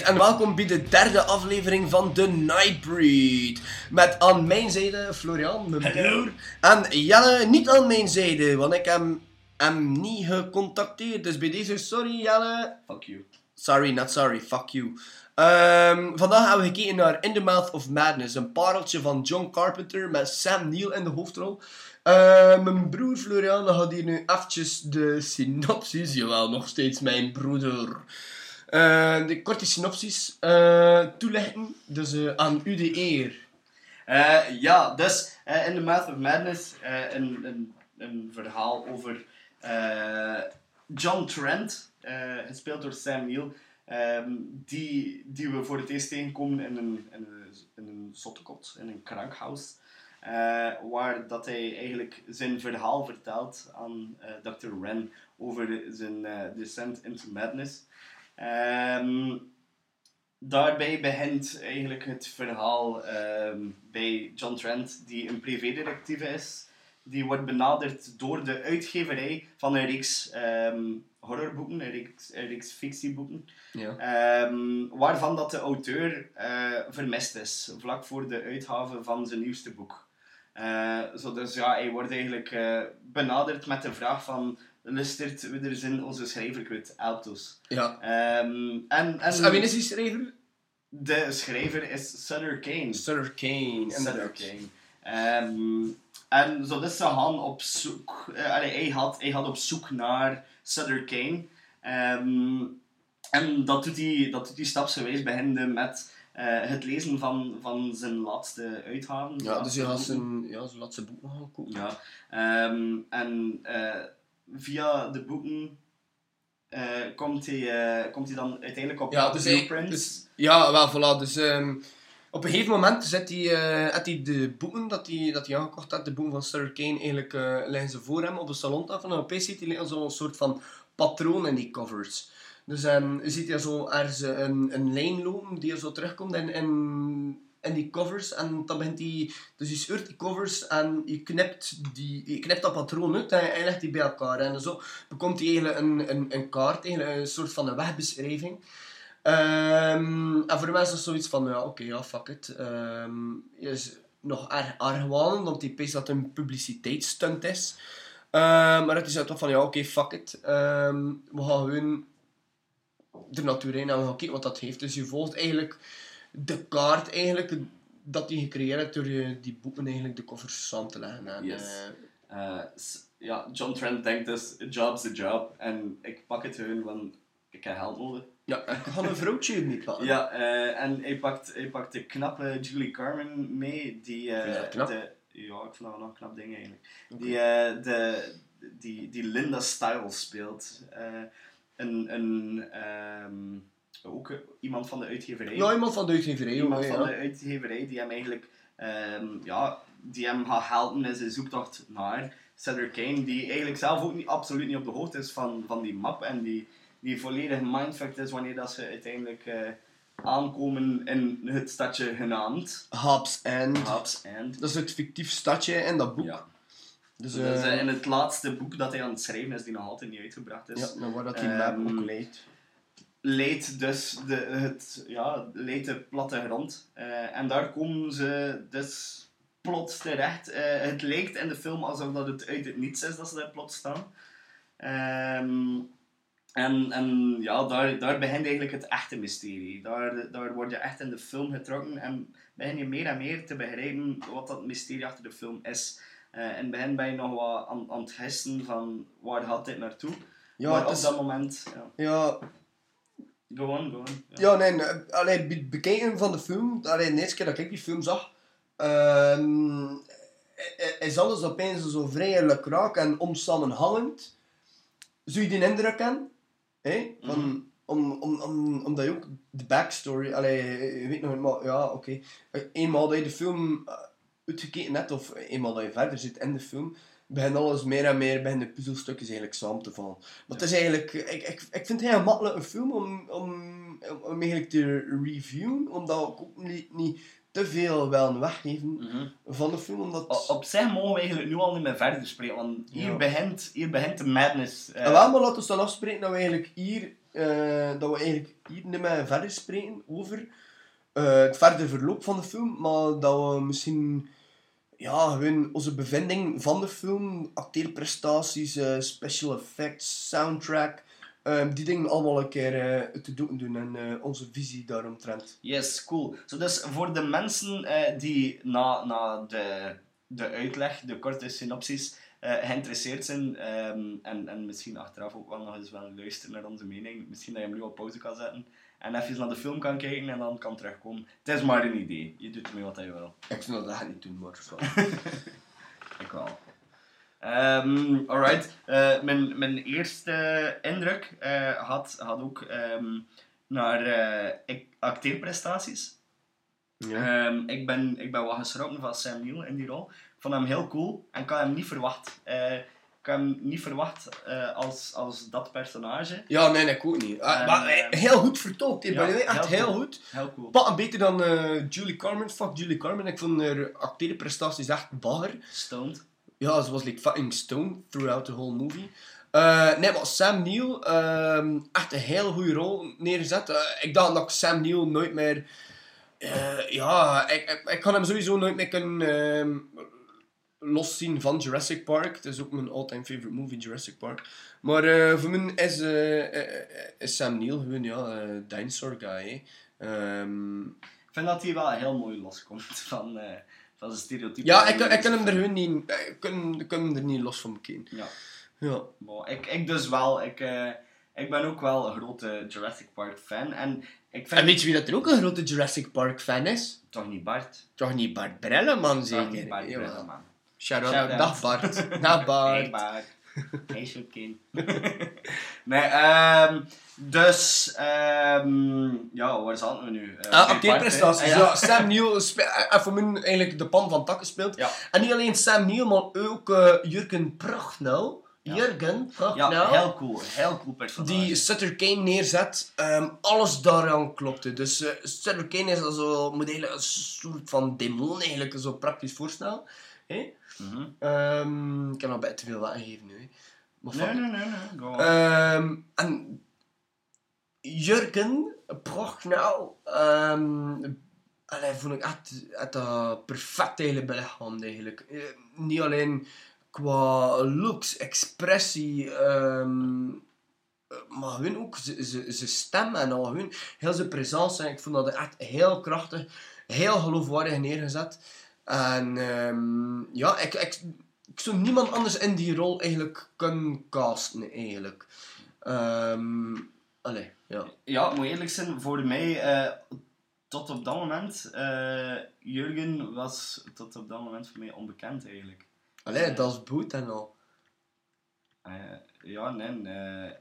En welkom bij de derde aflevering van The Nightbreed. Met aan mijn zijde Florian, mijn broer. En Jelle niet aan mijn zijde, want ik heb hem niet gecontacteerd. Dus bij deze, sorry Jelle. Fuck you. Sorry, not sorry, fuck you. Ehm, vandaag hebben we gekeken naar In the Mouth of Madness. Een pareltje van John Carpenter met Sam Neill in de hoofdrol. Ehm, mijn broer Florian gaat hier nu eventjes de synopsis, jawel, nog steeds mijn broeder. Eh, de korte synopsis eh, toelichten. Dus eh, aan u de eer. Ja, dus in The Mouth of Madness een, een, een verhaal over John Trent, gespeeld door Sam Neill, ehm, die, die we voor het eerst tegenkomen in een, in een, in een zottekot, in een krankhuis. waar dat hij eigenlijk zijn verhaal vertelt aan eh, Dr. Wren over zijn descent into madness. Ehm, daarbij begint eigenlijk het verhaal ehm, bij John Trent, die een privédetectieve is. Die wordt benaderd door de uitgeverij van een reeks ehm, horrorboeken, een reeks, een reeks fictieboeken. Ja. Waarvan dat de auteur eh, vermist is, vlak voor de uitgave van zijn nieuwste boek. Zo dus ja, hij wordt eigenlijk eh, benaderd met de vraag van... Lustert we er zin onze schrijver kwijt, helpt ons. ja. Ehm, en, en Dus, en wie is die schrijver? de schrijver is Sutter Kane. Sir Kane. Sutter. Kane. Ehm, en zo dus ze gaan op zoek... allee, hij, had, hij had op zoek naar Sutter Kane. Ehm, en dat doet hij, dat doet hij stapsgewijs beginnende met eh, het lezen van, van zijn laatste uitgaven. Ja, dus je Laatste had zijn, ja, zijn laatste boek gaan kopen. Ja. En eh, via de boeken eh, komt, hij, eh, komt hij dan uiteindelijk op Ja, dus, hij, dus ja, wel, voilà. Dus ehm, op een gegeven moment zet hij, eh, had hij de boeken dat hij, dat hij aangekocht had, de boeken van Sir Kane, eigenlijk leggen ze voor hem op de salontafel. En opeens ziet hij zo'n soort van patroon in die covers. Dus ehm, je ziet hij zo ergens een, een lijn lopen die er zo terugkomt in, in, in die covers. En dan begint hij... Dus je scheurt die covers en je knipt, die, je knipt dat patroon uit en je legt die bij elkaar. En zo bekomt hij eigenlijk een, een, een kaart, eigenlijk een soort van een wegbeschrijving. Ehm, en voor de mensen is zoiets van, ja, oké, ja, fuck it. Je is nog erg argwanend, want die pees dat een publiciteitsstunt is. Ehm, maar het is toch van, ja, oké, fuck it. We gaan gewoon er naartoe rijden en we gaan kijken wat dat heeft. Dus je volgt eigenlijk de kaart eigenlijk, dat die gecreëerd hebt door je, die boeken eigenlijk de koffers samen te leggen. En, Yes. eh, Eh, s- ja, John Trent denkt dus, a job's a job. En ik pak het gewoon, want ik heb geld nodig. ja, ik ga een vrouwtje niet pakken. Ja, eh, en hij pakt, hij pakt de knappe Julie Carmen mee. Die, eh? De, ja, ik vind dat wel een knap ding eigenlijk. Die, eh, de, die, die Linda Stiles speelt. Eh, een, een, ehm, ook iemand van de uitgeverij. Ja, iemand van de uitgeverij. iemand ja. van de uitgeverij die hem eigenlijk ehm, ja, die hem gaat helpen in zijn zoektocht naar Cedric Kane, die eigenlijk zelf ook niet, absoluut niet op de hoogte is van, van die map en die, die volledig mindfucked is wanneer dat ze uiteindelijk eh, aankomen in het stadje genaamd Hobbs End. Hobbs End. Dat is het fictief stadje in dat boek. Ja. Dus, Dat is eh, in het laatste boek dat hij aan het schrijven is, die nog altijd niet uitgebracht is. ja, naar waar dat die Ehm, map ook leidt. Leidt dus de, het, ja, leidt de plattegrond. Eh en daar komen ze dus plots terecht. Eh, het lijkt in de film alsof dat het uit het niets is dat ze daar plots staan. Ehm, en, en ja, daar, daar begint eigenlijk het echte mysterie. Daar, daar word je echt in de film getrokken en begin je meer en meer te begrijpen wat dat mysterie achter de film is. Eh, in het begin ben je nog wat aan, aan het gissen van waar gaat dit naartoe. Ja, maar op is- dat moment... Ja. Ja, Go on, go on. ja nee, nee, allee, be- bekijken van de film, allee, de eerste keer dat ik die film zag, ehm, i- is alles opeens zo vrij lukraak en onsamenhangend. Zou je die indruk hebben? Van, Mhm. om, om, om, omdat je ook de backstory, allee, je weet nog maar ja, oké. Eenmaal dat je de film eh, uitgekeken hebt, of eenmaal dat je verder zit in de film, begint alles meer en meer, beginnen de puzzelstukjes eigenlijk samen te vallen. Maar het is eigenlijk, ik, ik, ik vind het heel makkelijk een film om, om, om eigenlijk te reviewen, omdat ik ook niet, niet te veel wel weggeven Mhm. van de film, omdat... O- Op zich mogen we eigenlijk nu al niet meer verder spreken, want hier, Ja. begint, hier begint de madness. eh. En wel, maar laten we dan afspreken dat we eigenlijk hier, eh, dat we eigenlijk hier niet meer verder spreken over eh, het verder verloop van de film, maar dat we misschien ja, gewoon onze bevinding van de film, acteerprestaties, eh, special effects, soundtrack, eh, die dingen allemaal een keer eh, te doen doen en eh, onze visie daaromtrent. Yes, cool. Zo dus voor de mensen die na, na de, de uitleg, de korte synopsis, geïnteresseerd zijn ehm, en, en misschien achteraf ook wel nog eens wel luisteren naar onze mening, misschien dat je hem nu op pauze kan zetten en even naar de film kan kijken en dan kan terugkomen. Het is maar een idee. Je doet ermee wat je wil. Ik zou dat niet doen, maar. Ik wel. Ehm, alright. Eh, mijn, mijn eerste indruk eh, had, had ook ehm, naar eh, acteerprestaties. Ja. Ehm, ik, ben, ik ben wat geschrokken van Sam Neill in die rol. Ik vond hem heel cool en ik had hem niet verwacht. Eh, ik had hem niet verwacht eh, als, als dat personage. ja, nee, nee, ik ook niet. Ah, maar eh, heel goed vertolkt, ja, echt heel cool. goed. Heel cool. Een beter dan eh, Julie Carmen. Fuck Julie Carmen. Ik vond haar acteerprestaties echt bagger. Stoned. Ja, ze was like fucking stoned throughout the whole movie. Eh, nee, maar Sam Neill, ehm, echt een heel goede rol neergezet. Eh, ik dacht dat ik Sam Neill nooit meer... eh, ja, ik, ik, ik kan hem sowieso nooit meer kunnen ehm, loszien van Jurassic Park. Het is ook mijn all-time favorite movie, Jurassic Park. Maar eh, voor mij is, eh, eh, is Sam Neill gewoon ja, dinosaur guy. Ehm, Ik vind dat hij wel heel mooi loskomt van, van zijn stereotype. ja, ik, ik kan hem er gewoon niet, ik kan, ik kan hem er niet los van bekijken. Ja. Ja. Maar ik, ik dus wel. Ik, ik ben ook wel een grote Jurassic Park fan. En ik vind... En weet je wie dat er ook een grote Jurassic Park fan is? Toch niet Bart? Toch niet Bart Brelleman Toch zeker? niet Bart. Brelleman. Shout-out. Shout-out. Dag Bart. Dag Bart. Hey Bart. Hey nee, ehm dus... ehm ja, waar zaten we nu? Eh, Ah, bij acteerprestaties. Bart, hè? ja. Sam Neill spe- eh, voor mij eigenlijk de pan van takken speelt. Ja. En niet alleen Sam Neill, maar ook eh, Jurgen Prochnow. Ja. Jurgen Prochnow. Ja, heel cool. Heel cool personage. die Sutter Kane neerzet. Ehm, alles daaraan klopte. Dus eh Sutter Kane is zo, moet een soort van demon eigenlijk zo praktisch voorstellen. Hè? Mhm. Ehm, ik heb nog bij te veel weggegeven nu. hè. Maar Nee, nee, nee. nee. Go. Ehm, en Jurgen Prochnow, um, allee, vond ik echt, echt uh, perfect eigenlijk belichaamd eigenlijk. Eh, niet alleen qua looks, expressie, ehm, eh, maar gewoon ook zijn stem en al gewoon heel zijn presence. Ik vond dat echt heel krachtig, heel geloofwaardig neergezet. En ehm, ja, ik, ik, ik zou niemand anders in die rol eigenlijk kunnen casten eigenlijk. Ehm allee, ja. Ja, ik moet eerlijk zijn, voor mij, eh, tot op dat moment, eh, Jurgen was tot op dat moment voor mij onbekend eigenlijk. Allee, dat is boet en al. Eh, ja, nee, eh,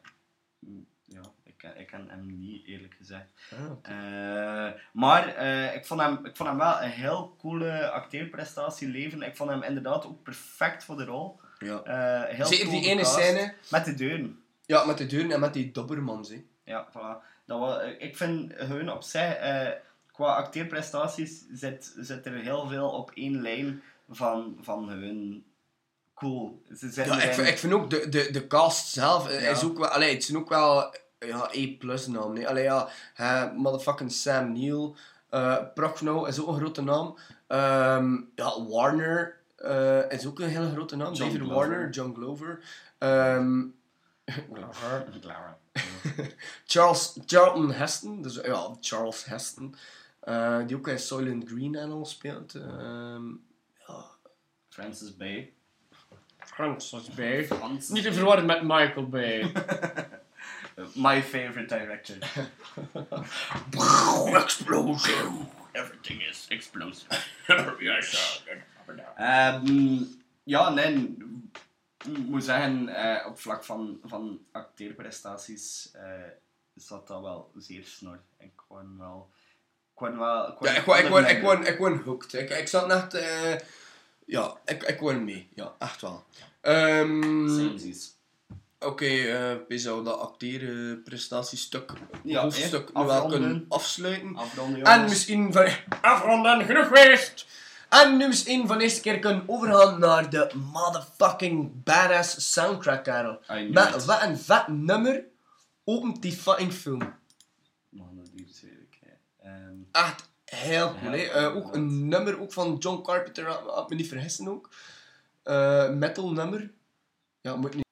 mm, ja, ken- ik ken hem niet eerlijk gezegd. Ah. Eh, maar eh, ik, vond hem, ik vond hem wel een heel coole acteerprestatie leveren. Ik vond hem inderdaad ook perfect voor de rol. ja. Eh, heel Zeker cool die ene scène. Met de deuren. Ja, met de deuren en met die dobbermans. hè. Ja, voilà. Dat was, ik vind hun op zich, qua acteerprestaties, zit, zit er heel veel op één lijn van, van hun cool. Ze Ja, ik, vind- ik vind ook de, de, de cast zelf Ja. is ook wel. Allee, het zijn ook wel ja, E-plus naam. Nee. Allee, ja, hè, motherfucking Sam Neill. eh Prochnow is ook een grote naam. Ehm, ja, Warner eh, is ook een hele grote naam. John David Glover. Warner, John Glover. Ehm, Glover. Clara. Charles, Charlton Heston, dus ja, Charles Heston, eh, die ook in Soylent Green en al speelt. Ehm ja, Francis Bay. Francis Bay. Francis Niet te verwarren met Michael Bay. My favorite director. Explosion! Everything is explosive. yes. Ehm, ja, nee. Ik moet zeggen, eh, op vlak van, van acteerprestaties eh, zat dat wel zeer snor. Ik kwam wel... Ik kwam wel... Ik Ja, ik word, ik word, ik word, ik word hooked. Ik, ik zat net... ja, ik, ik word mee. Ja, echt wel. Samesies. Oké, eh we zouden dat acteerprestatiestuk, Ja, hoofdstuk nu wel kunnen afsluiten. Afronden, En misschien van... Afronden, genoeg geweest! En nu misschien van eerste keer kunnen overgaan naar de motherfucking badass soundtrack, Karel. Met wat een vet nummer opent die fucking film. Man, dat duurt zeker. hè. Ehm, Echt heel cool, hè. Eh, ook een nummer ook van John Carpenter, had had me niet vergissen ook. Eh, metal nummer. Ja, moet niet...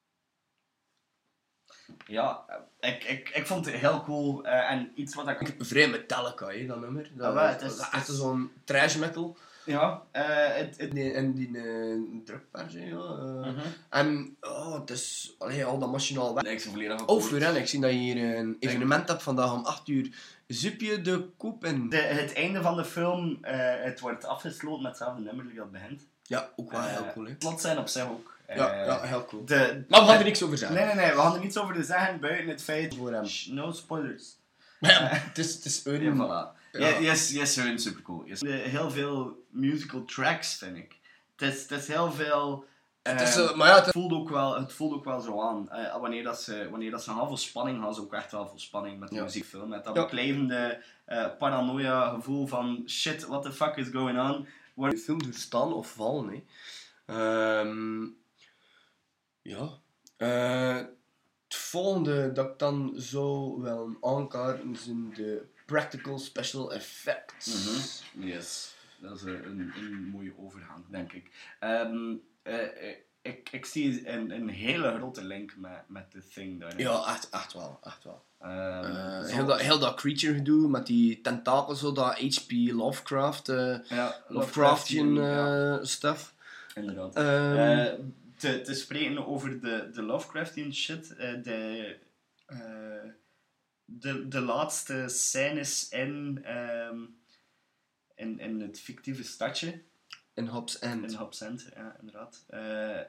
ja, eh, ik, ik, ik vond het heel cool. eh, en iets wat ik... Vrij Metallica, hè, dat nummer. Dat, Ah, wel, het is- dat het echt is- zo'n trash metal. Ja, eh, het... en die uh, drukversie, ja. eh. Mhm. En oh, het is allee, al dat machinaal weg. Ik zo volledig Oh, Furen, ik zie dat je hier een evenement hebt vandaag om 8 uur. Zupje de Koepen. De, het einde van de film, eh, het wordt afgesloten met hetzelfde nummer dat begint. Ja, ook wel heel Eh, cool, hè. Plot zijn op zich ook. eh, Ja, ja, heel cool. De, Maar we gaan er niks over zeggen. Nee, nee, nee, we gaan er niets over te zeggen buiten het feit... Voor hem. No spoilers. Ja, het is, het is Ja, een... voilà. Ja. Ja. Yes, yes, hun supercool. Yes. De- Heel veel musical tracks, vind ik. Het is, het is heel veel... Het is, eh, eh, maar ja, het voelt ook wel, het voelt ook wel zo aan. Eh, wanneer, dat ze, wanneer dat ze gaan voor spanning gaan, ze ook echt wel voor spanning met de Ja. muziekfilm. Met dat Ja. eh, paranoia gevoel van shit, what the fuck is going on. de film doet staan of vallen. Hè. Ehm, ja. Eh, het volgende dat ik dan zou wel aankaarten zijn de practical special effects. Yes, dat is een, mooie overgang, denk ik. Ehm, eh, eh, ik, ik zie een, een hele grote link met, met The Thing daarin. Ja, echt, echt wel. Echt wel. Ehm, Eh, heel, dat, heel dat creature gedoe met die tentakels, zo dat H.P. Lovecraft, ja, Lovecraftian ja, stuff. inderdaad. Ehm, Eh, te, te spreken over de, de Lovecraftian shit, de, de, de laatste scènes in, ehm, in, in het fictieve stadje, in Hobbs End. in Hobbs End, ja, inderdaad, eh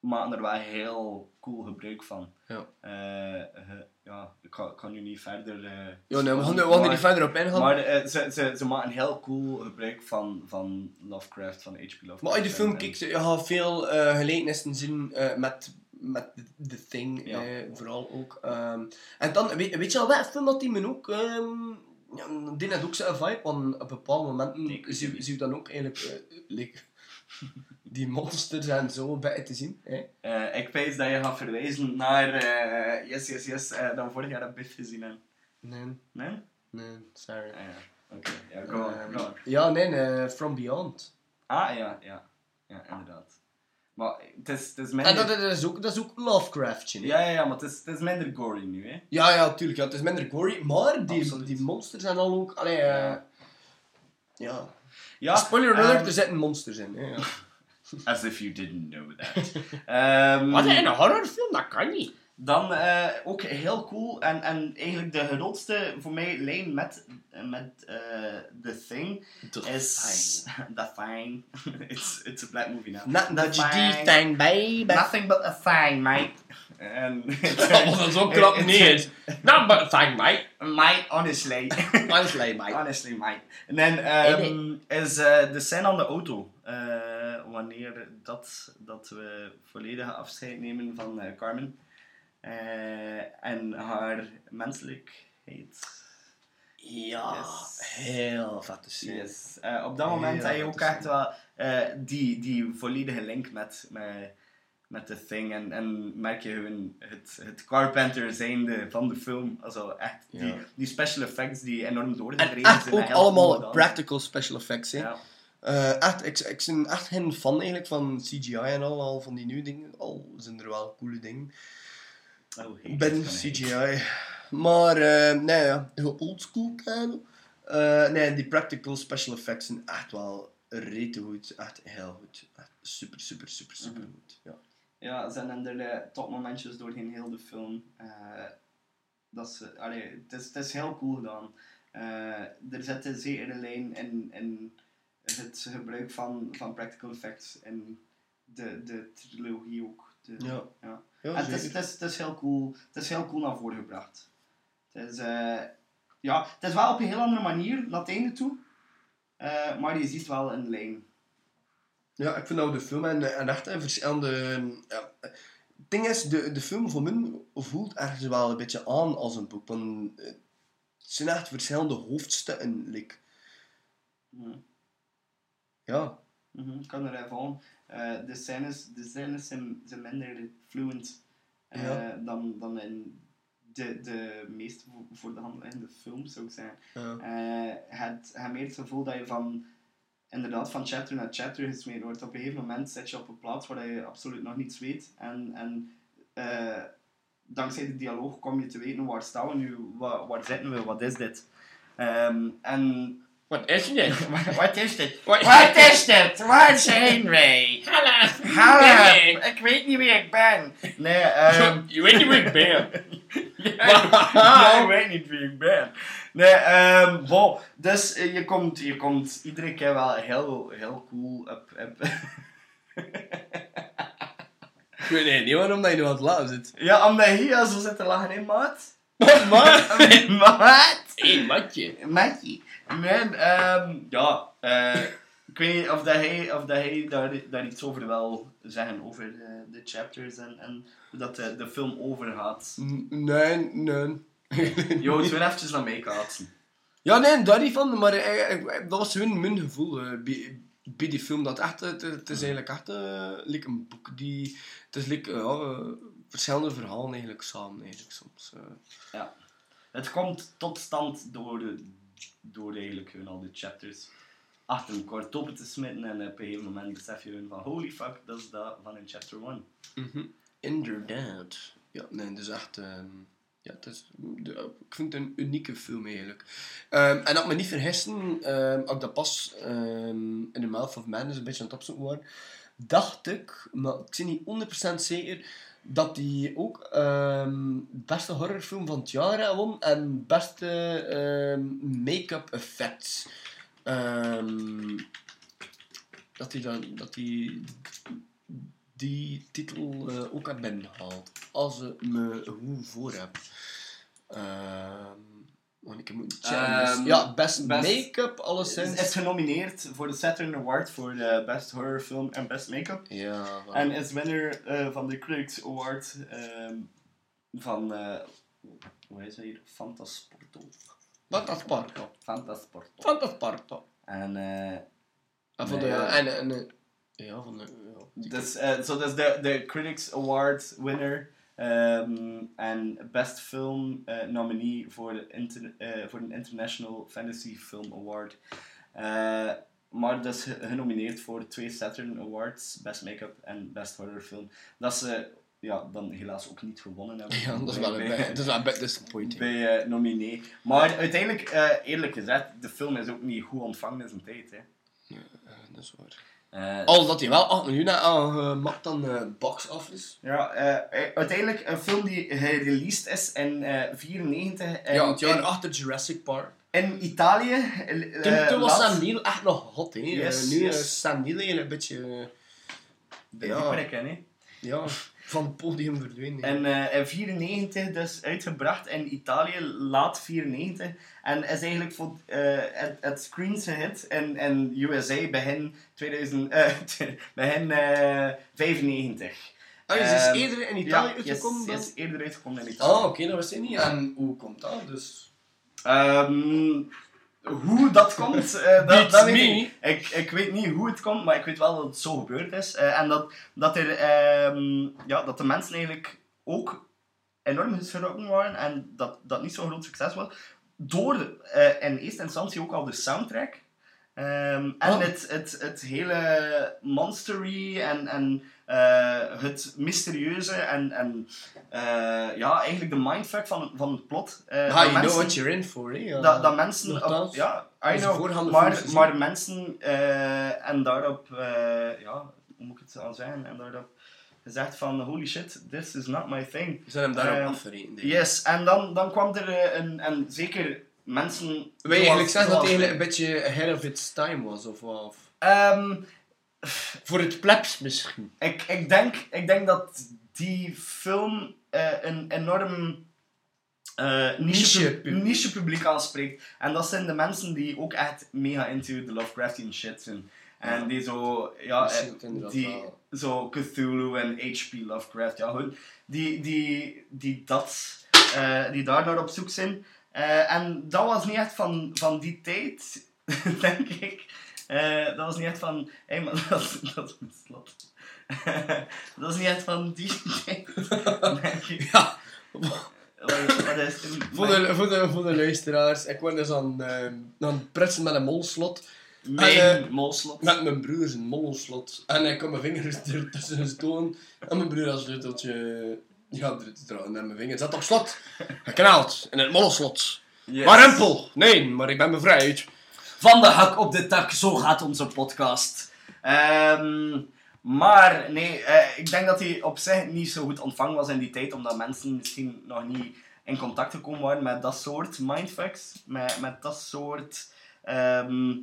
maken er wel heel cool gebruik van. Ja. Eh, ja, ik kan, ik nu niet verder... eh, Ja, nee, we gaan, we gaan er niet verder op ingaan. Maar ze, ze, ze maken heel cool gebruik van, van Lovecraft, van H.P. Lovecraft. Maar als je de film kijkt, je gaat veel gelijkenissen zien met, met The- Thing, Ja. eh, vooral ook. Ehm, en dan, weet, weet je al wat film dat die men ook... ehm ja, die had ook zo'n vibe, want op bepaalde momenten zie, je dan ook eigenlijk... eh, like, die monsters en zo bij te zien. Hè? Eh, ik weet dat je gaat verwijzen naar eh, Yes, Yes, Yes, dan vorig jaar dat Biff gezien hebt. Nee, Nee? nee, sorry. Ah, ja. Oké, ja, go on, Ehm, go on. ja, nee, nee, From Beyond. Ah, ja, ja. Ja, inderdaad. Maar het is, het is En minder... dat, dat, is ook, dat is ook Lovecraftje. hè? Ja, ja, ja, maar het is, het is minder gory nu, hè. Ja, ja, tuurlijk. Ja, het is minder gory, maar die, Absoluut. die monsters zijn al ook... Allee, eh, Ja. ja. Ja, Spoiler alert, ehm, er zitten monsters in. Hè, ja. As if you didn't know that. Ehm, een horrorfilm? Dat kan niet. Dan eh, ook heel cool en, en eigenlijk de grootste voor mij lijn met, met eh, The Thing is The Thing. it's, it's a black movie now. Nothing The but your Thing. Baby. Nothing but a thing, mate. En dat is ook It's- niet. Nou, but thing, mate. Mate, honestly. Honestly, mate. honestly, mate. En dan ehm, is eh, de scène aan de auto. Wanneer dat, dat we volledige afscheid nemen van Carmen. Eh, en haar menselijkheid. Ja, Yes. heel vette scène. Yes. Eh, op dat moment heb je ook te echt wel eh, die, die volledige link met, met, met The Thing. En, en merk je hun het, het Carpenter zijnde van de film. Also echt die, Ja. die special effects die enorm En doorgedreven echt zijn. ook heel cool allemaal practical special effects. Hè. Ja. Echt, ik, ik ben echt geen fan eigenlijk van CGI en al, al van die nieuwe dingen. Al zijn er wel coole dingen. Ben. CGI. Maar, eh nee, ja, heel oldschool kerel. Eh nee, die practical special effects zijn echt wel rete goed. Echt heel goed. Echt super, super, super, super Mhm. goed. Ja. Ja, zijn er de topmomentjes doorheen heel de film. Eh, dat ze, allee, het, is, het is heel cool gedaan. Er zit een zekere lijn in, in het gebruik van, van practical effects in de, de trilogie ook. De, Ja. ja. Ja, En het, is, zeker. het, is, het is heel cool. Het is heel cool naar voren gebracht. Het is, eh, ja, het is wel op een heel andere manier naar het einde toe. Eh, maar je ziet wel een lijn. Ja, ik vind dat de film en, en echt een verschillende... Ja, het ding is, de, de film voor mij voelt ergens wel een beetje aan als een boek. Want eh, het zijn echt verschillende hoofdstukken. Like. Mhm. Ja. Mhm, Ik kan er even aan. Eh, de scènes, de scènes zijn, zijn minder fluent eh, Ja. dan, dan in de, de meest voor- de hand liggende films, zou ik zeggen. ja. Eh, het, het meer het gevoel dat je van, inderdaad van chapter naar chapter gesmeerd wordt. Op een gegeven moment zit je op een plaats waar je absoluut nog niets weet. En, en dankzij de dialoog kom je te weten waar staan we nu, waar, waar zitten we, wat is dit. Ehm, en Wat is dit? wat is dit? Wat- is dit? Waar zijn wij? Hallo! Hallo, ik weet niet wie ik ben. Nee, ehm Je weet niet wie ik ben. ja, ik weet niet wie ik ben. Nee, ehm bon, dus eh, je komt, je komt iedere keer wel heel, heel cool op, op Ik weet niet waarom dat je nu aan het lachen zit. Ja, omdat je hier zo zit te lachen, hè, maat? Maar... maat? Hé, matje. Matje. Nee, ehm ja, eh, ik weet niet of, dat hij, of dat hij daar, daar iets over wil zeggen, over de, de chapters en, en hoe dat de, de film overgaat. Nee, nee. Jo, het weer eventjes naar mij kaatsen. Ja, nee, daar niet van, maar eh, eh, dat was hun mijn gevoel eh, bij, bij die film. Dat echt, het, het is eigenlijk echt eh, like een boek die... Het is like, eh, ja, eh, verschillende verhalen eigenlijk samen, eigenlijk soms. eh. Het komt tot stand door, de, door eigenlijk hun al die chapters achter elkaar open te smitten en op een gegeven moment besef je van holy fuck, dat is dat van in chapter 1. Mhm. Inderdaad. Ja, nee, dus echt... ehm, ja, het is, ik vind het een unieke film eigenlijk. Ehm, en dat me niet vergissen, ehm, ik dat pas in The Mouth of Madness een beetje aan het opzoeken was, dacht ik, maar ik ben niet 100% zeker, dat die ook ehm beste horrorfilm van het jaar won en beste ehm, make-up effects. Ehm, dat hij dan, dat die, die titel eh, ook had binnengehaald. Als ik me goed voor heb. Ehm ik checken. Ehm, ja, best, best- make-up, alleszins. is genomineerd voor de Saturn Award voor de Best Horror Film en Best Make-up. Ja. En is winnaar eh, van de Critics Award ehm, van, eh hoe heet dat hier? Fantasporto. Fantasparto. Fantasporto. Fantasparto. En eh, En van de... ja. En, ja, van de... Ja, Dus, eh, zo dat is de, de Critics Award winner ehm, en Best Film eh, nominee voor de, inter, eh, voor de International Fantasy Film Award. Eh, maar dat is ge- genomineerd voor twee Saturn Awards, Best Make-up en Best Horror Film. Dat ze ja, dan helaas ook niet gewonnen hebben. ja, dat is wel een Bij- beetje- dat is wel een beetje disappointing. bij nominee. Maar uiteindelijk, eerlijk gezegd, de film is ook niet goed ontvangen in zijn tijd. Hè. Eh, dat is waar. Eh, Al dat hij wel 8 miljoen aangemaakt dan eh box office. Ja, eh, uiteindelijk een film die gereleased is in 1994 en ja, het jaar in, achter Jurassic Park. in Italië. eh, Toen, toen was Sam Neill echt nog hot, hè. Yes, nu yes. is Sam Neill eigenlijk een beetje... de ja. hè. Ja, van het podium verdwenen. En eh, in 94 dus uitgebracht in Italië, laat 94. En is eigenlijk voor eh, het, het screens gehit in, in USA begin, 2000, eh, begin eh 95. Ah, dus is Ehm, eerder in Italië ja, uitgekomen yes, dan... yes, eerder uitgekomen in Italië. Ah, oké, dat wist ik niet. En hoe komt dat? Dus... Ehm, hoe dat komt, eh, dat, Beats dat weet me. ik. Ik, ik weet niet hoe het komt, maar ik weet wel dat het zo gebeurd is. Eh, en dat, dat, er, ehm, ja, dat de mensen eigenlijk ook enorm geschrokken waren en dat dat niet zo'n groot succes was. Door eh, in eerste instantie ook al de soundtrack. Ehm, en Oh. het, het, het hele monstery en, en het mysterieuze en, en eh, ja, eigenlijk de mindfuck van, van het plot. Eh, Ah, dat you know mensen- what you're in for, hè. Ja. dat, dat mensen... Op, ja, I know. Maar, maar mensen... eh, en daarop... eh, ja, hoe moet ik het al zeggen? En daarop gezegd van... Holy shit, this is not my thing. Zijn hem daarop afgereden. Yes, en dan, dan kwam er eh, een... En zeker mensen... Wil je zoals- eigenlijk zeggen dat hij zoals- eigenlijk een beetje ahead of its time was? Of, wat? of Ehm, Voor het plebs misschien. ik, ik, denk, ik denk dat die film eh, een enorm eh, niche, Niche pub- publiek. niche publiek aanspreekt. En dat zijn de mensen die ook echt mega into de Lovecraftian shit zijn. En Ja. die zo, ja, eh, die, wel. zo Cthulhu en H.P. Lovecraft, ja, gewoon, die, die, die, dat, eh, die daar naar op zoek zijn. Eh, en dat was niet echt van, van die tijd, denk ik. Eh, dat was niet echt van, hé, maar dat, is- dat is een slot. dat is niet echt van die. Ja, voor de, voor, de, voor de luisteraars, ik word dus aan, eh, aan het prutsen met een molslot. Mijn En, eh, molslot. Met mijn broer zijn molslot. En ik kan mijn vingers er tussen stoten. En mijn broer als sleuteltje ja, trouwen. En mijn vinger zat op slot. Geknaald. In het molslot. Yes. Maar rempel. Nee, maar ik ben bevrijd. Van de hak op de tak, zo gaat onze podcast. Ehm, maar nee, eh, ik denk dat hij op zich niet zo goed ontvangen was in die tijd, omdat mensen misschien nog niet in contact gekomen waren met dat soort mindfucks. Met, met dat soort. ehm,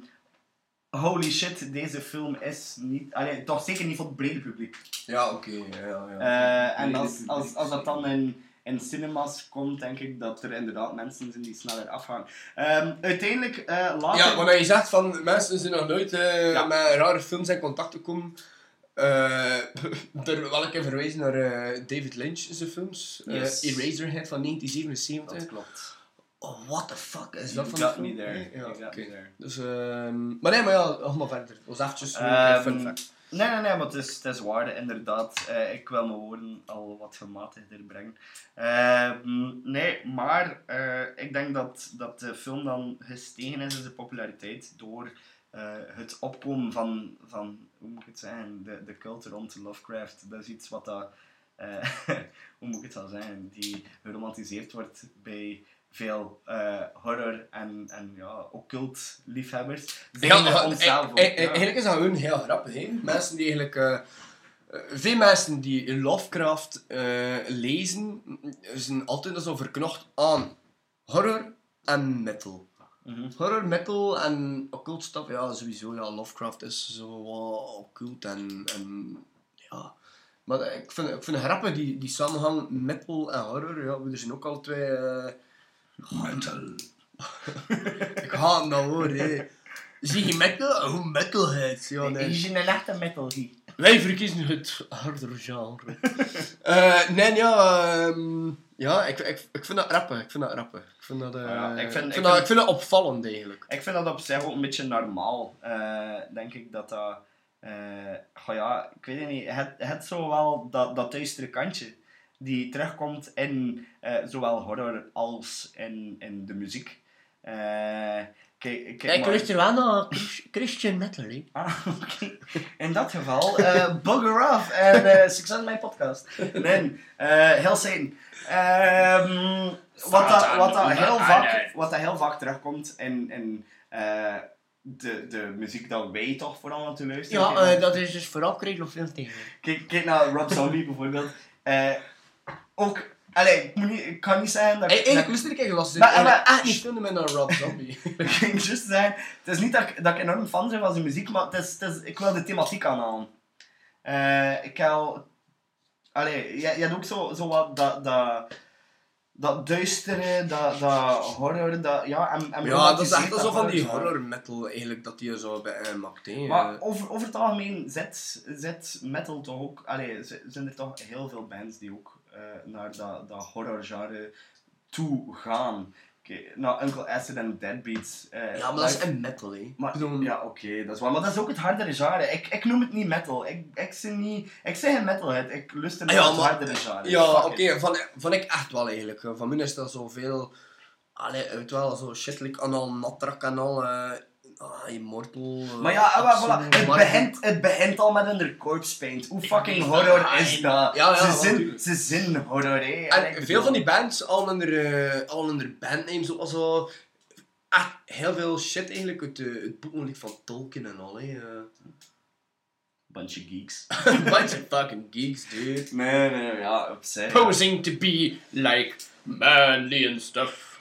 holy shit, deze film is niet. Allee, toch zeker niet voor het brede publiek. Ja, oké. Ja, ja, ja. Eh, en als, als, als dat dan in, in cinemas komt, denk ik dat er inderdaad mensen zijn die sneller afgaan. Ehm, uiteindelijk, eh later... Ja, wanneer je zegt van mensen zijn nog nooit eh, Ja. met rare films in contact gekomen. eh er wil ik even verwijzen naar eh, David Lynch zijn films. Eh, Yes. Eraserhead van 1977. Dat klopt. Oh, what the fuck is dat van? Ja, oké. me there. Dus, ehm maar nee, maar ja, allemaal verder. Het was eventjes een Ehm, fun fact. Nee, nee, nee, maar het is, het is waar, inderdaad. Eh, ik wil mijn woorden al wat gematigder brengen. Ehm, nee, maar eh, ik denk dat, dat de film dan gestegen is in zijn populariteit door eh, het opkomen van, van, hoe moet ik het zeggen, de, de cult rond Lovecraft. Dat is iets wat dat, eh, hoe moet ik het wel zeggen, die geromantiseerd wordt bij veel eh, horror en, en ja, occult liefhebbers. Ja, Zijn maar, onszelf eh, ook, eh, ja. Eigenlijk is dat gewoon heel grappig. Hè? Mensen die eigenlijk... eh, veel mensen die Lovecraft lezen, zijn altijd zo verknocht aan horror en metal. Mhm. Horror, metal en occult stuff, ja, sowieso. Ja, Lovecraft is zo wat occult en, en ja. Maar ik vind, ik vind het grappig, die, die samenhang metal en horror. Ja, we zijn ook al twee. Eh, metal. ik haat dat woord, hè. Zie je metal? Oh, metalheads. Ja, nee. Is je een echte metal geek? Wij verkiezen het harder genre. Eh, nee, ja, ehm, ja ik, ik, ik vind dat rappen. Ik vind dat rappen. Ik vind dat, eh, Ja, ik ik vind- vind, ik dat, vind- ik vind dat opvallend eigenlijk. Ik vind dat op zich ook een beetje normaal. Eh, denk ik dat dat... eh goh ja, ik weet het niet. Het, het zo wel dat, dat duistere kantje. Die terugkomt in eh, zowel horror als in, in de muziek. Eh, kijk, kijk maar- er wel naar Christian metal, hè. Ah, oké. In dat geval, eh bugger off en eh, succes met mijn podcast. Nee, eh heel zijn. Ehm, wat, dat, wat, dat heel vaak, wat dat heel vaak terugkomt in, in eh, de, de muziek dat wij toch vooral aan te luisteren. Ja, dat is dus vooral kreeg veel tegen. kijk, kijk naar Rob Zombie bijvoorbeeld. Eh, ook, allee, ik, moet niet, ik kan niet zeggen dat Hey, ik... eigenlijk luister ik eigenlijk als Maar- ik maar- echt niet veel met naar Rob Zombie. Ik ging juist zeggen, het is niet dat ik, dat ik enorm fan ben van zijn muziek, maar het is, het is, ik wil de thematiek aanhalen. Eh ik wil... Allee, je, je hebt ook zo, zo wat dat, dat, dat duistere, dat, dat horror, dat... Ja, en, en ja, dat is echt zo van die horror. metal eigenlijk dat die zo bij hem maakt. hè. Maar Eh, over, over het algemeen zet, zet metal toch ook... Allee, zijn er toch heel veel bands die ook eh, naar dat, dat horrorgenre toe gaan. Oké, nou, Uncle Acid en Deadbeats. eh, ja, maar dat is een metal, hè. Maar, ja, oké, dat is waar. Maar dat is ook het hardere genre. Ik, ik noem het niet metal. Ik, ik, zeg niet, ik zeg geen metalhead. Ik luister naar Ja, het maar- hardere genre. Ja, oké, van, van ik echt wel eigenlijk. Van mij is dat zoveel. Allee, weet wel, zo shit, like Anal Natrak en al. eh ah, Immortal. eh, Maar ja, ah, Absolute voilà. het, begint, het begint al met een corpse paint. Hoe fucking horror is dat? ja, ja, ze, tuurlijk. ze zijn horror. En veel van die bands, al onder, eh, al onder bandnames, zoals heel veel shit eigenlijk uit de, het boek van Tolkien en al. hè, eh. Bunch of geeks. Bunch of fucking geeks, dude. Nee, nee, ja, opzij. Posing to be like manly and stuff.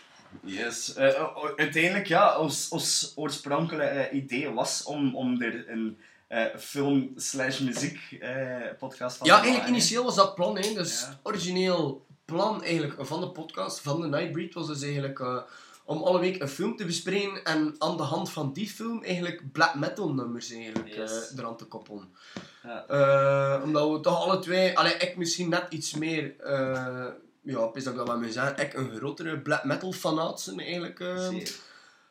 Yes. Eh, eh, uiteindelijk, ja, ons, ons oorspronkelijke eh, idee was om, om er een eh, film slash muziek eh, podcast van Ja, te eigenlijk maken. initieel was dat plan, hè. Dus Ja. origineel plan eigenlijk van de podcast, van de Nightbreed, was dus eigenlijk eh, om alle week een film te bespreken en aan de hand van die film eigenlijk black metal nummers eigenlijk Yes. eraan te koppelen. Ja. Eh, omdat we toch alle twee, allee, ik misschien net iets meer, eh ja, ik dat ik dat wel moet zeggen, ik een grotere black metal fanaat eigenlijk. eh. Zeker.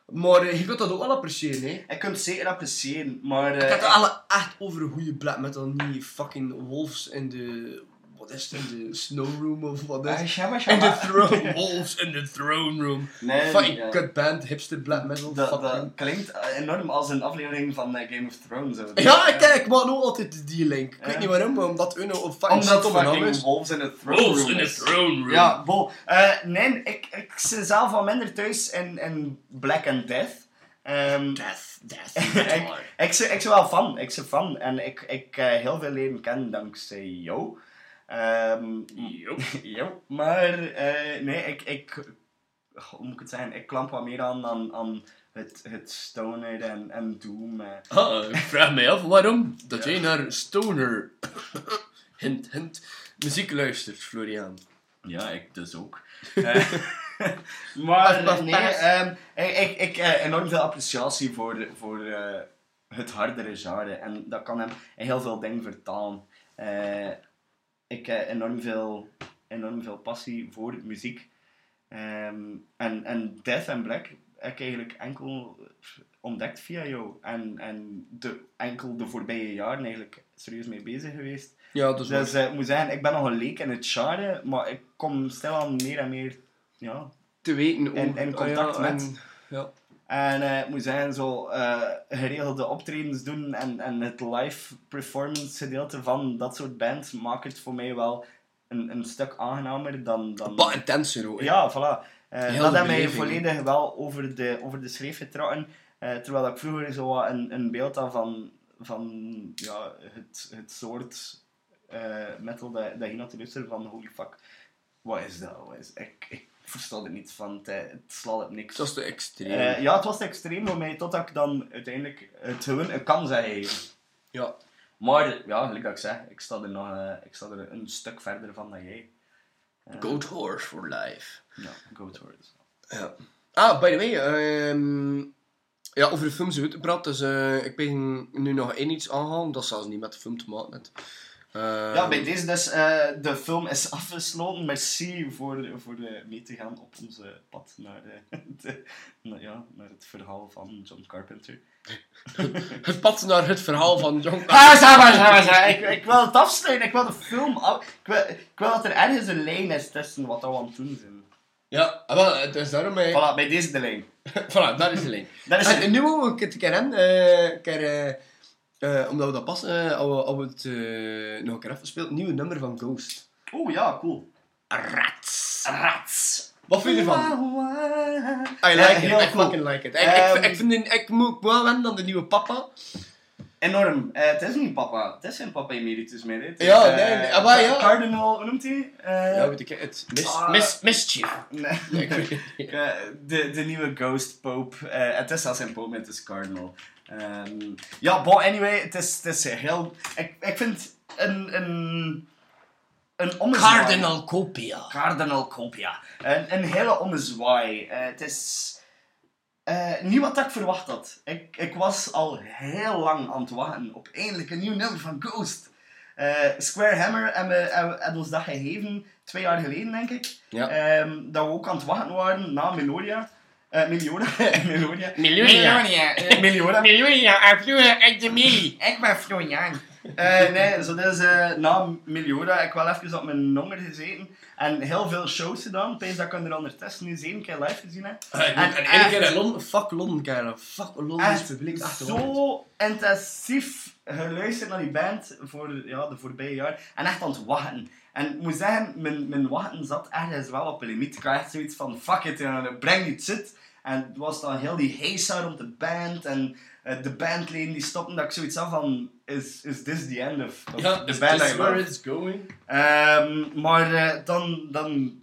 maar eh, je kunt dat ook wel appreciëren, hè. Ik kan het zeker appreciëren, maar... eh, Ik heb het alle echt over een goede black metal, niet fucking wolves in de... Wat is het? In de snow room of wat is Ah, het? shabba, de throne, wolves in the throne room. Nee, Fucking ja. cut band, hipster black metal. Dat, klinkt eh, enorm als een aflevering van eh, Game of Thrones. zo. Ja, ik, ik maak ook altijd die link. Ik weet Ja. niet waarom, maar omdat Uno een fucking Omdat stomme naam fucking is. Wolves in the Throne Wolves Room in the throne room. Ja, bol. Eh, nee, ik, ik zit zelf wel minder thuis in, in Black and Death. Ehm, Death, death, ik, ik, ik zit wel fan, ik zit fan. En ik, ik heel veel leren kennen dankzij jou. Ehm, Jo, maar eh, nee, ik, ik, hoe moet ik het zeggen, ik klamp wat meer aan, aan, aan het, het stoner en, en doom. eh. Ah, ik vraag mij af waarom dat jij naar stoner hint, hint, muziek luistert, Florian. Ja, ik dus ook. Eh, maar Pas, pas, nee, ehm, ik, ik, ik enorm veel appreciatie voor, voor eh, het hardere genre. En dat kan hem in heel veel dingen vertalen. Eh, ik heb enorm veel, enorm veel passie voor muziek. Ehm, en, en Death and Black heb ik eigenlijk enkel ontdekt via jou. En, en de, enkel de voorbije jaren eigenlijk serieus mee bezig geweest. Ja, Dus eh, ik moet zeggen, ik ben nog een leek in het genre, maar ik kom stilaan meer en meer ja, te weten en contact ah, met. en- ja. En eh, ik moet zeggen, zo eh, geregelde optredens doen en, en het live performance gedeelte van dat soort bands maakt het voor mij wel een, een stuk aangenamer dan... dan Wat intenser ook. hè. ja, voilà. Heel dat heeft mij volledig wel over de, over de schreef getrokken. Terwijl ik vroeger zo wat een, een beeld had van, van ja, het, het soort metal dat, dat je naar van holy fuck, wat is dat? Wat is, ik, ik versta er niet van, het, het slaat op niks. Dat is te extreem. Eh, ja, het was te extreem voor mij, totdat ik dan uiteindelijk het gewoon een kans heb gegeven. ja. Maar ja, gelijk dat ik zeg, ik sta er nog eh, ik sta er een stuk verder van dan jij. Eh, Goat horse for life. Ja, go towards. Ja. Ah, by the way, ehm, ja, over de film zo te praten, dus ik ben nu nog één iets aanhalen, dat zelfs niet met de film te maken heeft. Ehm, Ja, bij deze dus, eh, de film is afgesloten. Merci voor, voor eh, mee te gaan op onze pad naar, eh, de, naar, ja, naar het verhaal van John Carpenter. Het pad naar het verhaal van John Ah, zeg maar, zeg maar, maar. Ik, ik wil het afsluiten, ik wil de film af... Ik wil, ik wil dat er ergens een lijn is tussen wat we aan het doen zijn. Ja, ah, wel, het is daarom... eh, Voilà, bij deze de lijn. voilà, daar is de. Dat is En, nu moeten we het een keer eh, keer, eh, omdat we dat pas, eh, we, als we het eh, nog een keer afgespeeld, een nieuwe nummer van Ghost. Oeh, ja, cool. Rats. Rats. Wat vind je ervan? I Ja, like it, I cool. fucking like it. Ik, Ehm, ik, ik, vind, ik moet wel wennen aan de nieuwe papa. Enorm. Het is niet papa. Het is geen papa emeritus meer. Het is, Ja, nee, ah, maar ja. Cardinal, hoe noemt hij? Eh, Ja, weet ik, het mis, Ah. mis, mischief. nee. Nee, ik weet het niet. De, de nieuwe Ghost Pope. Eh, het is zelfs geen Pope, het is Cardinal. Ehm, ja, bon, anyway, het is, het is heel... Ik, ik vind een... een een ommezwaai. Cardinal Copia. Cardinal Copia. Een, een hele ommezwaai. Eh, het is eh, niet wat ik verwacht had. Ik, ik was al heel lang aan het wachten op eindelijk een nieuw nummer van Ghost. Eh, Square Hammer hebben, ons dat gegeven twee jaar geleden, denk ik. Ja. Ehm, dat we ook aan het wachten waren na Melodia. Eh Melodia. Melodia. Melodia. Eh, I flew at the me. Ik ben Florian. Eh nee, zo dus eh, na Melioda heb ik wel even op mijn nonger gezeten. En heel veel shows gedaan. Pees dat ik er ondertussen nu zeven keer live gezien heb. En, en één echt- keer in Londen, fuck Londen, kerel. Fuck Londen is publiek de waarheid. zo intensief geluisterd naar die band voor ja, de voorbije jaar. En echt aan het wachten. En ik moet zeggen, mijn, mijn wachten zat ergens wel op een limiet. Ik had echt zoiets van, fuck it, breng die shit. En het was dan heel die heisa rond de band. En eh, de bandleden die stopten. Dat ik zoiets had van, is, is this the end of, of Ja, is band this where it's going? Ehm, maar eh, dan, dan,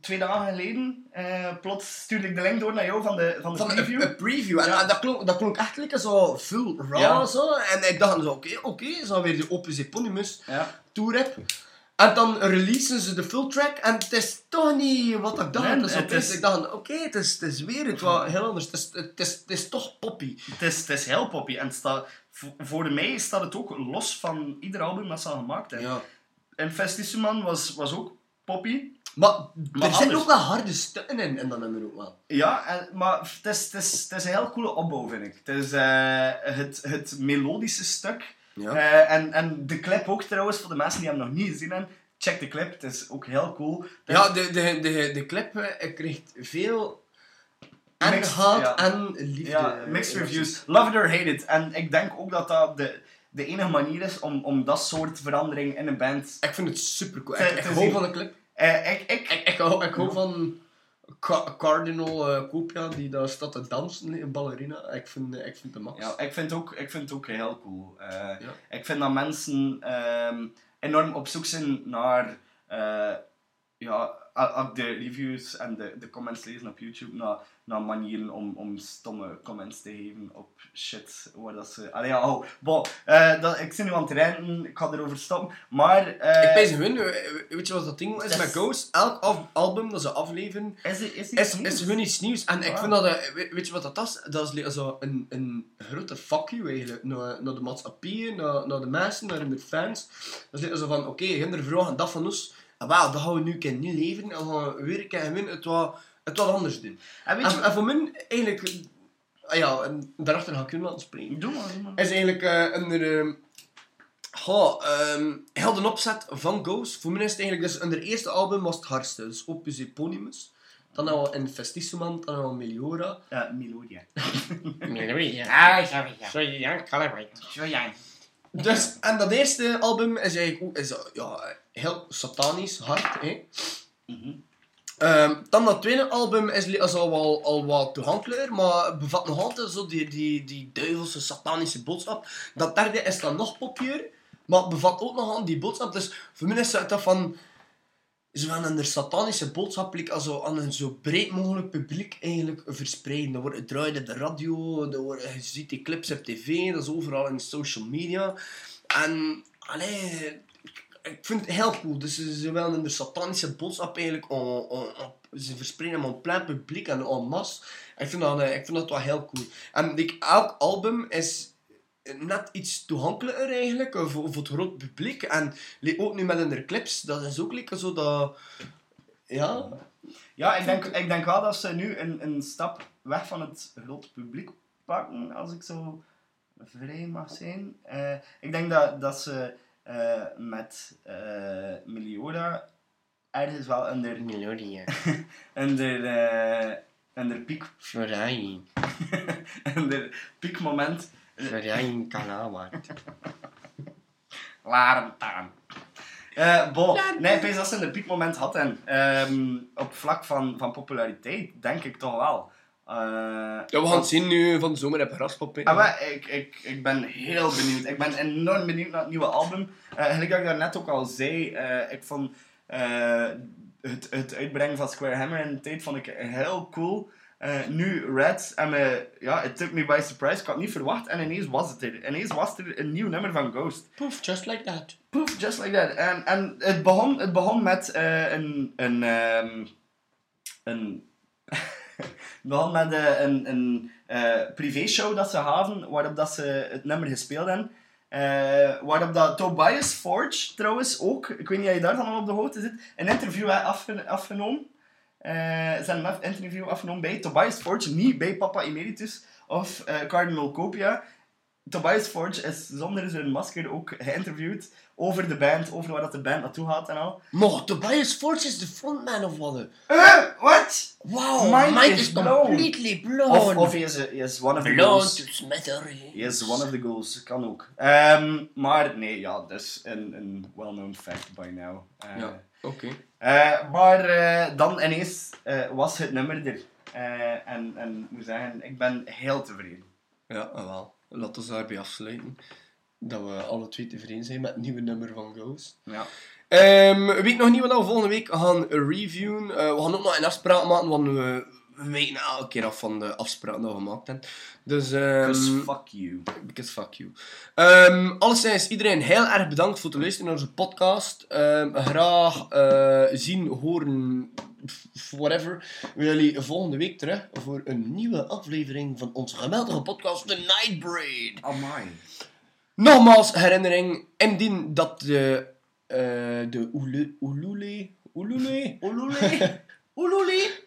twee dagen geleden, eh, plots stuurde ik de link door naar jou van de, van de Van preview. een preview. En, Ja. en dat, klonk, dat klonk echt lekker zo full raw Ja. zo. En ik dacht zo, oké, oké, zo weer de Opus Eponymous Ja. tour heb. En dan releasen ze de full track en het is toch niet wat ik dacht. Nee, het is het opeens- is- Ik dacht, oké, het, is, het is weer het wat heel anders. Het is, het is, het is toch poppy. Het is, het is heel poppy. En staat, voor- mij staat het ook los van ieder album dat ze al gemaakt hebben. Ja. En was, was ook poppy. Maar, Maar er zitten ook wel harde stukken in, in dat nummer ook wel. Ja, en, maar het is, het, is, het is een heel coole opbouw, vind ik. Het is eh, het, het melodische stuk. Ja. Eh, en, en de clip ook trouwens, voor de mensen die hem nog niet gezien hebben. Check de clip, het is ook heel cool. Ja, de, de, de, de clip eh, ik kreeg veel en haat ja. en liefde. Ja, eh, mixed reviews. Love it or hate it. En ik denk ook dat dat de, de enige manier is om, om dat soort verandering in een band... Ik vind het super cool. Te- Ik, hou van de clip. Ik, ik, Ik, ik, hou, ik hou van Ca- Cardinal Copia, die daar staat te dansen, een ballerina. Ik vind, eh, ik vind de max. ja, ik, vind ook, ik vind het ook heel cool. Eh, Ja. Ik vind dat mensen ehm, enorm op zoek zijn naar... ja, a- de reviews en de, de comments lezen op YouTube, naar, naar manieren om, om stomme comments te geven op shit waar dat ze... Allee, ja, oh, bon, eh, dat, ik zit nu aan het rijden, ik ga erover stoppen, maar... eh, Ik weet hun, weet je wat dat ding is met Ghost? Elk af- album dat ze afleveren Is, is, is, is gewoon iets nieuws. En ik Ah. vind dat, eh, weet, weet je wat dat is? Dat is zo een, een grote fuck you eigenlijk. Naar, naar de maatschappij, naar, naar de mensen, naar de fans. Dat is zo van, oké, okay, er vragen dat van ons. En wauw, dat gaan we nu een niet leven. En gaan we weer een keer het wat, het wat anders doen. En weet je... En, en voor mij eigenlijk... ah ja, en daarachter ga ik laten spreken. Doe maar, doe maar. is eigenlijk eh onder... ehm goh, ehm, heel de opzet van Ghost. Voor mij is het eigenlijk... Dus onder eerste album was het hardste. Dus Opus Eponymus. Dan hebben we Infestissumam. Dan hebben we Meliora. Ja, Melodia. Ah, sorry, ja. Sorry, ja, calibrate. Zo ja. Dus, en dat eerste album is eigenlijk ook, is, ja, heel satanisch, hard. Hè? Mhm. Ehm, dan dat tweede album is, al, wel, al wat toegankelijker, maar bevat nog altijd zo die, die, die duivelse satanische boodschap. Dat derde is dan nog poppier, maar bevat ook nog aan die boodschap. Dus voor mij is het van... Ze willen een satanische boodschap also, aan een zo breed mogelijk publiek eigenlijk verspreiden. Dat wordt het draait op de radio, dat wordt, je ziet die clips op tv, dat is overal in social media. En, allee, ik, vind het heel cool. Dus ze, willen een satanische boodschap eigenlijk, ze verspreiden hem het plein publiek en en masse. Ik vind dat, eh, ik vind dat wel heel cool. En elk album is net iets toegankelijker eigenlijk eh, voor, voor het groot publiek. En ook nu met hun clips, dat is ook like, zo dat... Ja, Ja, ik denk, ik denk wel dat ze nu een, een stap weg van het grote publiek pakken, als ik zo vrij mag zijn. Eh, ik denk dat, dat ze eh, met eh Meliora ergens wel onder, Melodia. onder, eh onder, piek, Florijn. onder piekmoment Florijn Kanawat. Larentaan. Eh bon, nee, ik dat ze een piekmoment hadden. Ehm op vlak van, van populariteit, denk ik toch wel. Eh, ja we gaan het zien nu van de zomer heb Graspop. hè. Ah, maar ik, ik, ik ben heel benieuwd. Ik ben enorm benieuwd naar het nieuwe album. Eh gelijk dat ik daarnet ook al zei, eh, ik vond eh, het, het uitbrengen van Square Hammer in de tijd vond ik heel cool. Eh, nu Red, en me, ja, it took me by surprise. Ik had het niet verwacht en ineens was het er. Ineens was er een nieuw nummer van Ghost. Poof, just like that. Poof, just like that. En, en het, begon, het begon met eh, een... een, ehm, een het begon met eh, een, een eh privéshow dat ze hadden, waarop dat ze het nummer gespeeld hebben. Eh, waarop dat Tobias Forge trouwens ook, ik weet niet of je daarvan al op de hoogte zit, een interview heeft afge- afgenomen. Eh, ze hebben een interview afgenomen bij Tobias Forge, niet bij Papa Emeritus of eh, Cardinal Copia. Tobias Forge is zonder zijn masker ook geïnterviewd over de band, over waar dat de band naartoe gaat en al. Maar Tobias Forge is de frontman of wat? Eh, wat? Wow, mind is is blown. completely blown. Of, of hij is, is one of the goals. to smithereens. Hij is one of the goals, kan ook. Ehm, maar nee, ja, dat is een, een well-known fact by now. Ja, oké. eh, maar eh, dan ineens eh, was het nummer er. Eh, en, en ik moet zeggen, ik ben heel tevreden. Ja, ah, wel. Laten we daarbij afsluiten. Dat we alle twee tevreden zijn met het nieuwe nummer van Ghost. Ja. Ehm weet nog niet wat we volgende week gaan reviewen. Eh, we gaan ook nog een afspraak maken, want we, we we weten elke keer af van de afspraken die we gemaakt hebben. Dus, ehm, Because fuck you. Because fuck you. Ehm alleszins, iedereen heel erg bedankt voor het luisteren naar onze podcast. Ehm, graag eh, zien, horen, whatever. We jullie volgende week terug voor een nieuwe aflevering van onze geweldige podcast, The Nightbraid. Amai. Nogmaals herinnering, indien dat de, eh de Oele- Oelule, Oelule, Olule. Olule.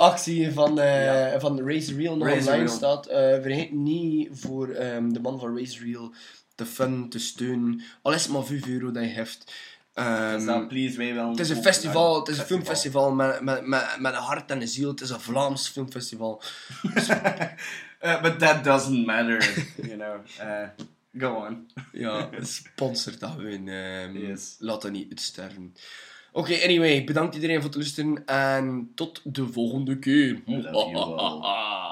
actie van, eh Ja. van Race Real nog online Real. staat. eh, vergeet niet voor ehm, de man van Race Real te fun, te steunen. Al is het maar 5 euro dat je heeft. Ehm, Dus dan, please, wij willen het is een festival, het is een filmfestival met, met, met, met een hart en een ziel. Het is een Vlaams filmfestival. Uh, but that doesn't matter, you know. Uh, go on. Ja, sponsor dat ehm Yes. Laat dat niet uitsterven. Oké, anyway, bedankt iedereen voor het luisteren en tot de volgende keer.